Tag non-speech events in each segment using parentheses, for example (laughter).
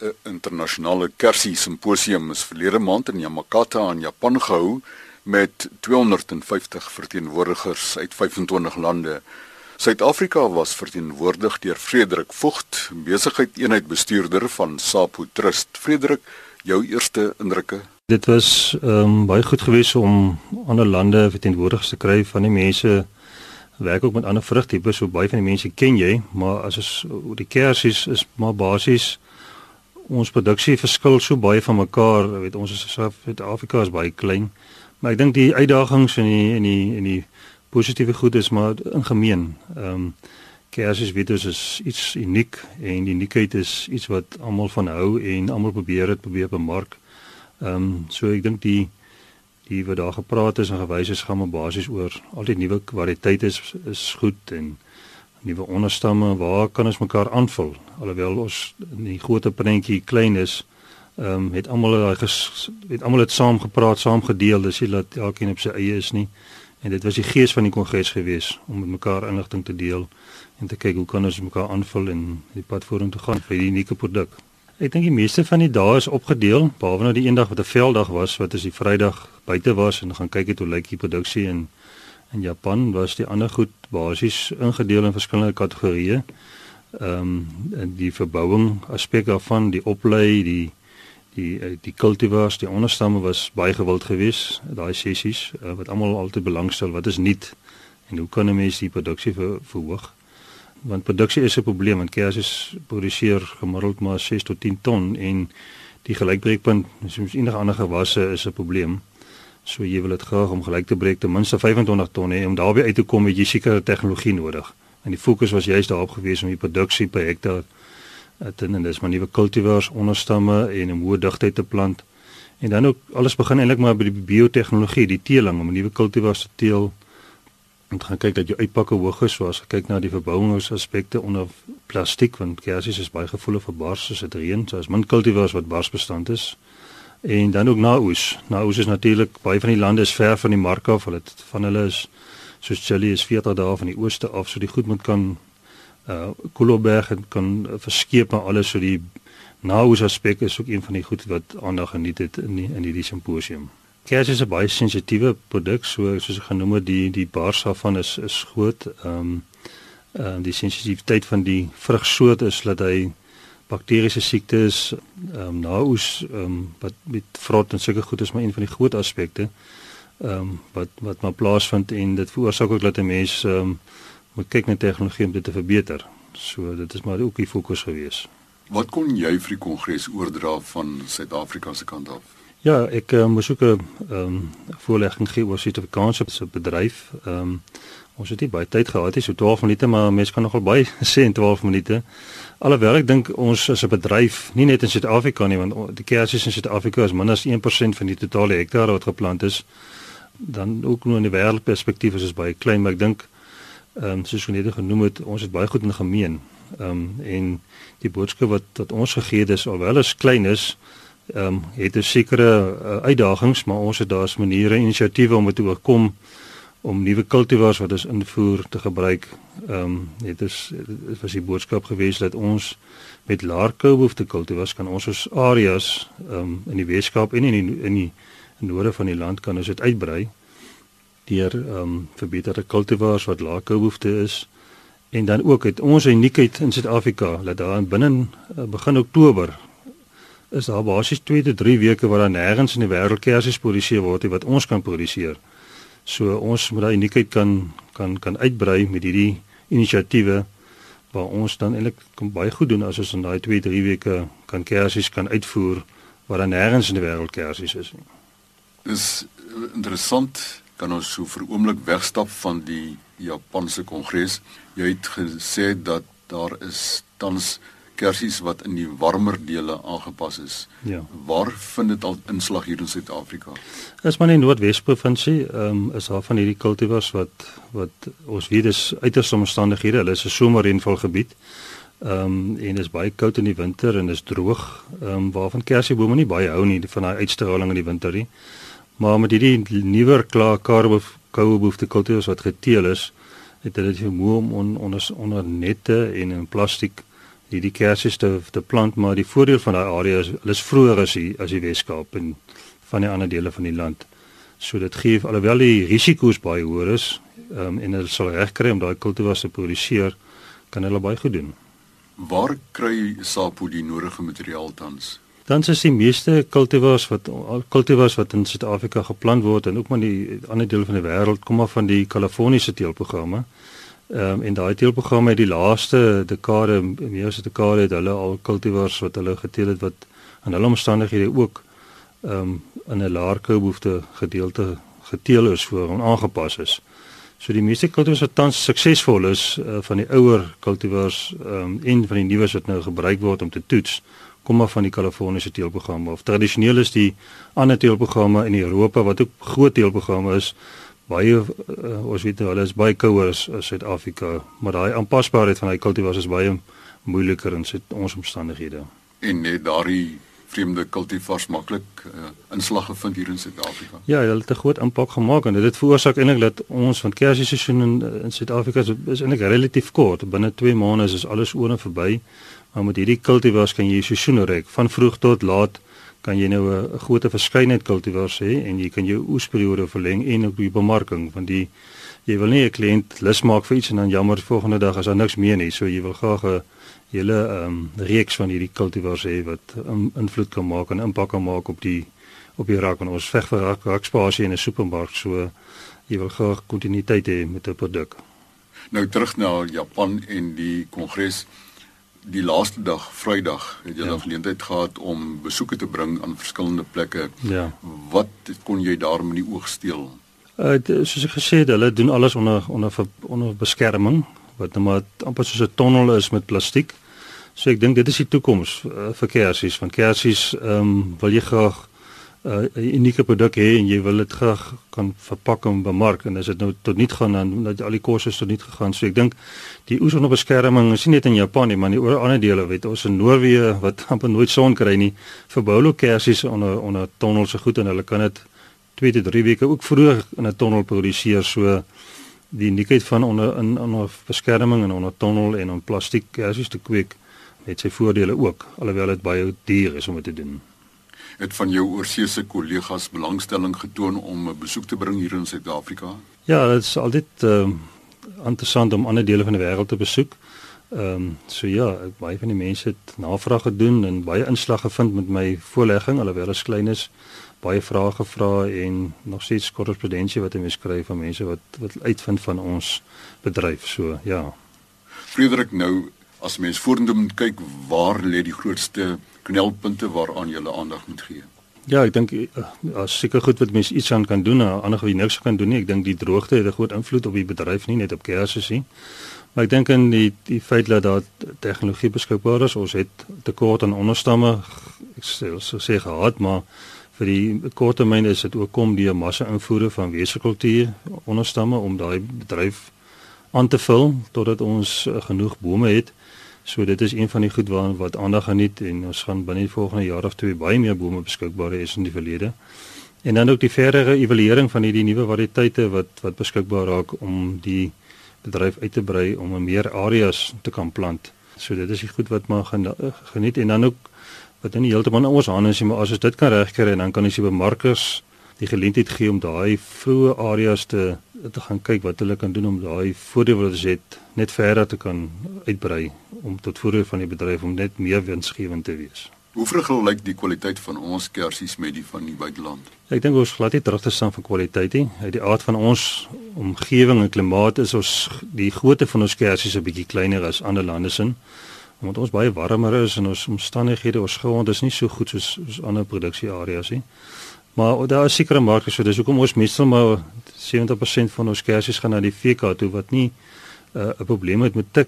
'n internasionale kersie simposium is verlede maand in Yamakata in Japan gehou met 250 verteenwoordigers uit 25 lande. Suid-Afrika was verteenwoordig deur Frederik Vogt, besigheid eenheid bestuurder van Sapo Trust. Frederik, jou eerste indrukke? Dit was ehm um, baie goed geweest om ander lande verteenwoordigers te kry van die mense werk ook met ander vrugtipes, so baie van die mense ken jy, maar as ons die kersies is maar basies ons produksie verskil so baie van mekaar, weet ons is Suid-Afrika is baie klein. Maar ek dink die uitdagings en die en die en die positiewe goed is maar in gemeen. Ehm um, kersies weet ons is iets uniek en die uniekheid is iets wat almal van hou en almal probeer dit probeer bemark. Ehm um, so ek dink die die wat daar gepraat is en gewys is gaan maar basies oor al die nuwe kwaliteit is is goed en nuwe onderstamme waar kan ons mekaar aanvul. Alhoewel ons in die groot prentjie klein is ehm um, het almal daai het almal het saam gepraat saam gedeel. Dis nie dat elkeen op sy eie is nie. En dit was die gees van die kongres gewees om met mekaar inligting te deel en te kyk hoe kan ons mekaar aanvul en die pad vorentoe gaan vir die unieke produk. Ek dink die meeste van die dae is opgedeel, behalwe nou die een dag wat 'n velddag was, wat is die Vrydag buite was en gaan kyk het hoe lyk die produksie in in Japan, was die ander goed basies ingedeel in verskillende kategorieë. Ehm um, die verbouing aspek daarvan, die oplei, die die eh, die kultivars, die onderstamme was baie gewild geweest, daai sessies uh, wat almal altyd belangstel, wat is nuut en hoe kan 'n mens die produksie ver, verhoog? want produksie is 'n probleem want kersies produseer gemiddeld maar 6 tot 10 ton en die gelykbreekpunt soos enige ander gewasse is 'n probleem. So jy wil dit graag om gelyk te breek ten minste 25 ton hê om daarby uit te kom het jy sekere tegnologie nodig. En die fokus was juist daarop gewees om die produksie per hektaar te en dis maar nuwe kultivars onderstamme en 'n hoë digtheid te plant. En dan ook alles begin eintlik maar by die biotehnologie, die teeling om nuwe kultivars te teel en gaan kyk dat jou uitpakke hoog is soos kyk na die verbouingsaspekte onder plastiek want kersies is baie gevoelig vir bars as dit reën so as min kultivars wat barsbestand is en dan ook naoes naoes is natuurlik baie van die lande is ver van die mark af. Hulle van hulle is soos Chili is 40 dae van die ooste af so die goed moet kan uh Koloberg kan verskeep maar alles. So die naoes aspek is ook een van die goed wat aandag geniet het in die, in hierdie simposium Kers is 'n baie sensitiewe produk, so soos ek genoem het, die die bars daarvan is is groot. Ehm um, um, die sensitiwiteit van die vrugsoort is dat hy bakteriese siektes ehm um, naoes ehm um, wat met vrot en sulke goed is maar een van die groot aspekte. Ehm um, wat wat maar plaasvind en dit veroorsaak ook dat 'n mens ehm um, moet kyk na tegnologie om dit te verbeter. So dit is maar ook die fokus gewees. Wat kon jy vir die kongres oordra van Suid-Afrika se kant af? Ja, ek uh, moes ook 'n um, voorlegging gee oor Suid-Afrikaanse se bedryf. Ehm um, ons het nie baie tyd gehad nie, so 12 minute, maar mense kan nogal baie (laughs) sê in 12 minute. Alhoewel ek dink ons as 'n bedryf, nie net in Suid-Afrika nie, want die kersies in Suid-Afrika is minder as 1% van die totale hektare wat geplant is. Dan ook nou in die wêreldperspektief is dit baie klein, maar ek dink ehm um, soos genede genoem het, ons het baie goed in gemeen. Ehm um, en die boodskap wat wat ons gegee het is alhoewel is klein is, ehm um, het 'n sekere uh, uitdagings, maar ons het daar's maniere en inisiatiewe om dit te oorkom om nuwe kultivars wat ons invoer te gebruik. Ehm um, dit is dit was die boodskap gewees dat ons met laer koubehoefte kultivars kan ons ons areas ehm um, in die Weskaap en in die in die noorde van die land kan ons dit uitbrei deur ehm um, verbeterde kultivars wat laer koubehoefte is. En dan ook het ons uniekheid in Suid-Afrika dat daar binne uh, begin Oktober is daar basies 2 tot 3 weke waar daar nêrens in die wêreld kersies produseer word wat ons kan produseer. So ons moet daai uniekheid kan kan kan uitbrei met hierdie inisiatiewe waar ons dan eintlik baie goed doen as ons in daai 2 3 weke kan kersies kan uitvoer waar daar nêrens in die wêreld kersies is. Dis interessant kan ons so vir oomblik wegstap van die Japanse kongres. Jy het gesê dat daar is tans kersies wat in die warmer dele aangepas is. Ja. Waar vind dit al inslag hier in Suid-Afrika? Is maar in Noordwes provinsie, ehm um, is daar van hierdie kultivars wat wat ons weet is uiters omstandighede. Hulle is 'n somerreënvalgebied. Ehm um, en is baie koud in die winter en is droog. Ehm um, waarvan kersiebome nie baie hou nie van daai uitstraling in die winter nie. Maar met hierdie nuwer klaar karbo koue behoefte kultivars wat geteel is, het hulle dit vermoë om on, onder onder nette en in plastiek hierdie kersies te te plant, maar die voordeel van daai area is hulle is vroeër as die as die Weskaap en van die ander dele van die land. So dit gee alhoewel die risiko's baie hoër is, ehm um, en hulle sal regkry om daai kultivars te produseer, kan hulle baie goed doen. Waar kry SAPO die nodige materiaal tans? Dan is die meeste kultivars wat kultivars wat in Suid-Afrika geplant word en ook maar die ander dele van die wêreld kom maar van die Kaliforniese teelprogramme. Ehm um, en daai teelprogramme het die laaste dekade, meer as 'n dekade het hulle al kultivars wat hulle geteel het wat aan hulle omstandighede ook ehm um, in 'n laer koolbehoefte gedeelte geteel is voor hom aangepas is. So die meeste kultivars wat tans suksesvol is uh, van die ouer kultivars ehm um, en van die nuus wat nou gebruik word om te toets kom maar van die Kaliforniese teelprogramme of tradisioneel is die ander teelprogramme in Europa wat ook groot teelprogramme is baie uh, ons weet nou hulle is baie kouer as Suid-Afrika maar daai aanpasbaarheid van daai kultivars is baie moeiliker in ons omstandighede en net daardie vreemde kultivars maklik uh, inslag gevind hier in Suid-Afrika. Ja, hulle het 'n groot impak gemaak en dit veroorsaak eintlik dat ons van kerseisoen in, in Suid-Afrika is, is eintlik relatief kort. Binne 2 maande is alles oor en verby. Maar met hierdie kultivars kan jy seisoene rek van vroeg tot laat kan jy nou 'n groot verskeidenheid kultivars hê en jy kan jou oesperiode verleng en ook die bemarking van die jy wil nie 'n kliënt lus maak vir iets en dan jammer volgende dag as daar niks meer nie. So jy wil graag 'n hele um, reeks van hierdie kultivars hê wat um, invloed kan maak en impak kan maak op die op die raak van ons veg vir raak, raakspasie in 'n supermark so jy wil graag kontinuïteit hê met 'n produk. Nou terug na Japan en die kongres die laaste dag, Vrydag, het jy ja. geleentheid gehad om besoeke te bring aan verskillende plekke. Ja. Wat kon jy daar met die oog steel? Uh soos ek gesê het, hulle doen alles onder onder onder beskerming wat nou maar amper soos 'n tonnel is met plastiek. So ek dink dit is die toekoms uh, vir kersies, want kersies ehm um, wil jy graag 'n uh, unieke produk hê en jy wil dit graag kan verpak en bemark en as dit nou tot niet gaan dan dat al die kostes tot niet gegaan. So ek dink die oes onder beskerming is nie net in Japan nie, maar in oor ander dele weet ons in Noorwe wat (laughs) amper nooit son kry nie, verbou hulle kersies onder onder tonnels se goed en hulle kan dit 2 tot 3 weke ook vroeg in 'n tonnel produseer. So die uniekheid van onder in onder beskerming en onder tonnel en om plastiek kersies te kweek het sy voordele ook alhoewel dit baie duur is om dit te doen het van jou oorseese kollegas belangstelling getoon om 'n besoek te bring hier in Suid-Afrika? Ja, dit is altyd ehm uh, interessant om ander dele van die wêreld te besoek. Ehm um, so ja, baie van die mense het navraag gedoen en baie inslag gevind met my voorlegging alhoewel is klein is baie vrae gevra en nog steeds korrespondensie wat mense skryf van mense wat wat uitvind van ons bedryf so ja. Frederik nou as mens vorentoe moet kyk waar lê die grootste knelpunte waaraan jy aandag moet gee. Ja, ek dink eh, as seker goed wat mense iets aan kan doen, ander wie niks kan doen nie. Ek dink die droogte het 'n groot invloed op die bedryf nie net op kersies nie. Maar ek dink in die die feit dat daar tegnologie beskikbaar is, ons het tekort aan onderstamme, ek sê so sê gehad, maar vir die kort termyn is dit ook kom die massa invoere van weselkultuur onderstamme om daai bedryf aan te vul totdat ons uh, genoeg bome het. So dit is een van die goed waar wat aandag geniet en ons gaan binne die volgende jaar of twee baie meer bome beskikbaar hê as in die verlede. En dan ook die verdere evaluering van hierdie nuwe variëteite wat wat beskikbaar raak om die bedryf uit te brei om meer areas te kan plant. So dit is die goed wat maar geniet en dan ook wat in heeltemal in ons hande is, maar as ons dit kan regkry en dan kan ons die bemarkers die geleentheid gee om daai vroeë areas te te gaan kyk wat hulle kan doen om daai voordeel wat ons het net verder te kan uitbrei om tot voordeel van die bedryf om net meer winsgewend te wees. Hoe vergelyk die kwaliteit van ons kersies met die van die buiteland? Ek dink ons glad nie terug te staan van kwaliteit nie. Uit die aard van ons omgewing en klimaat is ons die grootte van ons kersies 'n bietjie kleiner as ander lande se omdat ons baie warmer is en ons omstandighede ons grond is nie so goed soos, soos ander produksieareas nie. Maar daar is sekere markte so dis hoekom ons meestal maar 70% van ons kersies gaan na die VK toe wat nie 'n uh, probleem het met te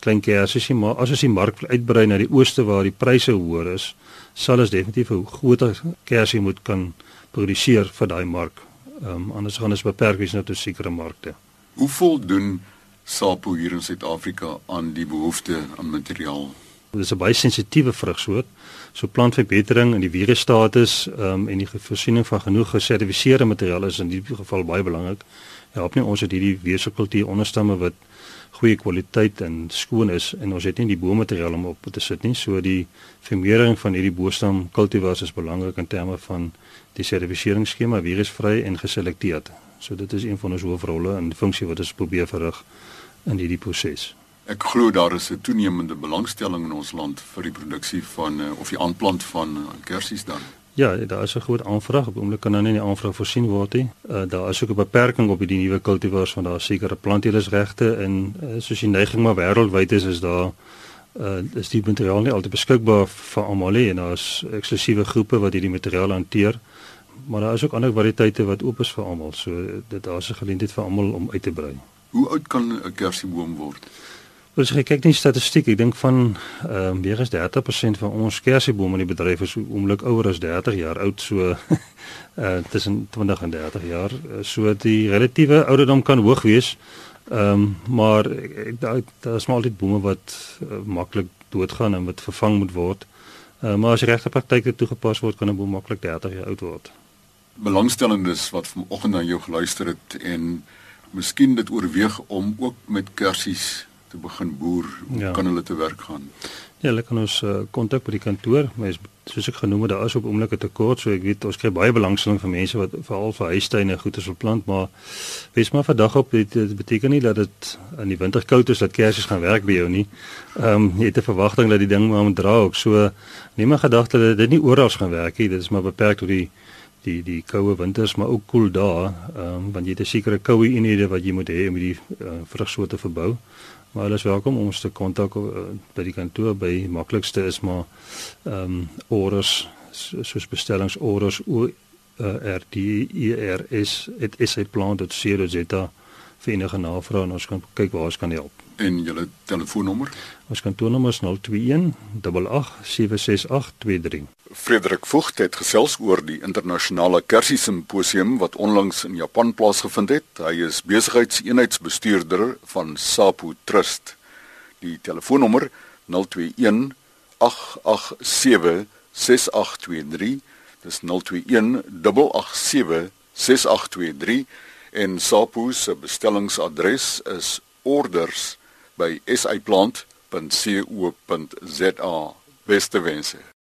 klein kersies nie, maar as ons die mark uitbrei na die ooste waar die pryse hoër is, sal ons definitief 'n groter kersie moet kan produseer vir daai mark. Ehm um, anders gaan ons beperk wees na tot sekere markte. Hoe voldoen Sapo hier in Suid-Afrika aan die behoefte aan materiaal? Dit is 'n baie sensitiewe vrugsoort. So plantverbetering en die virusstatus ehm um, en die voorsiening van genoeg gesertifiseerde materiaal is in die geval baie belangrik. Help nie ons het hierdie weselkultuur onderstamme wat goeie kwaliteit en skoon is en ons het nie die boommateriaal om op te sit nie. So die vermeerdering van hierdie boomstam kultivars is belangrik in terme van die sertifiseringsskema virusvry en geselekteerd. So dit is een van ons hoofrolle en funksie wat ons probeer verrig in hierdie proses. Ek glo daar is 'n toenemende belangstelling in ons land vir die produksie van uh, of die aanplant van uh, kersies dan. Ja, daar is 'n groot aanvraag. Op oomblik kan nou nie die aanvraag voorsien word nie. Uh, daar is ook 'n beperking op die nuwe kultivars van daar sekere plantteelersregte en uh, soos die neiging maar wêreldwyd is is daar uh, is die materiaal nie altyd beskikbaar vir almal nie en daar is eksklusiewe groepe wat hierdie materiaal hanteer. Maar daar is ook ander variëteite wat oop is vir almal. So dit daar is 'n geleentheid vir almal om uit te brei. Hoe oud kan 'n kersieboom word? As jy kyk net statistiek, ek dink van ehm um, weer is 30% van ons kersiebome in die bedryf is oomblik ouer as 30 jaar oud, so uh (laughs) tussen 20 en 30 jaar. So die relatiewe ouderdom kan hoog wees. Ehm um, maar daar is maar altyd bome wat uh, maklik doodgaan en wat vervang moet word. Uh, maar as regte praktyke toegepas word, kan 'n boom maklik 30 jaar oud word. Belangstellendes wat vanoggend aan jou geluister het en miskien dit oorweeg om ook met kersies te begin boer, ja. kan hulle te werk gaan. Ja, hulle kan ons kontak uh, by die kantoor, maar soos ek genoem het, daar is op oomblik 'n tekort, so ek weet ons kry baie belangstelling van mense wat veral vir huistuine goeie wil plant, maar wees maar vandag op, dit, dit beteken nie dat dit in die winter koud is dat kersies gaan werk by jou nie. Ehm um, jy het 'n verwagting dat die ding maar moet dra ook. So neem maar gedagte dat dit nie oral gaan werk nie. Dit is maar beperk tot die die die koue winters maar ook koel dae, ehm um, want jy het 'n sekere koue eenhede wat jy moet hê om die uh, vrugsoorte te verbou. Maar hulle is welkom om ons te kontak uh, by die kantoor by maklikste is maar ehm um, orders soos bestellingsorders o uh, r d e r s et s plan dat sê dat dit vir enige navrae en ons kan kyk waar ons kan help. En julle telefoonnommer? Ons kantoornommer is 021 8876823. Frederik Vogt het gesels oor die internasionale Kersie Simposium wat onlangs in Japan plaasgevind het. Hy is besigheidseenheidsbestuurder van SAPO Trust. Die telefoonnommer 021 887 6823. Dis 021 887 6823 en SAPO se bestellingsadres is orders by saplant.co.za. Beste wense.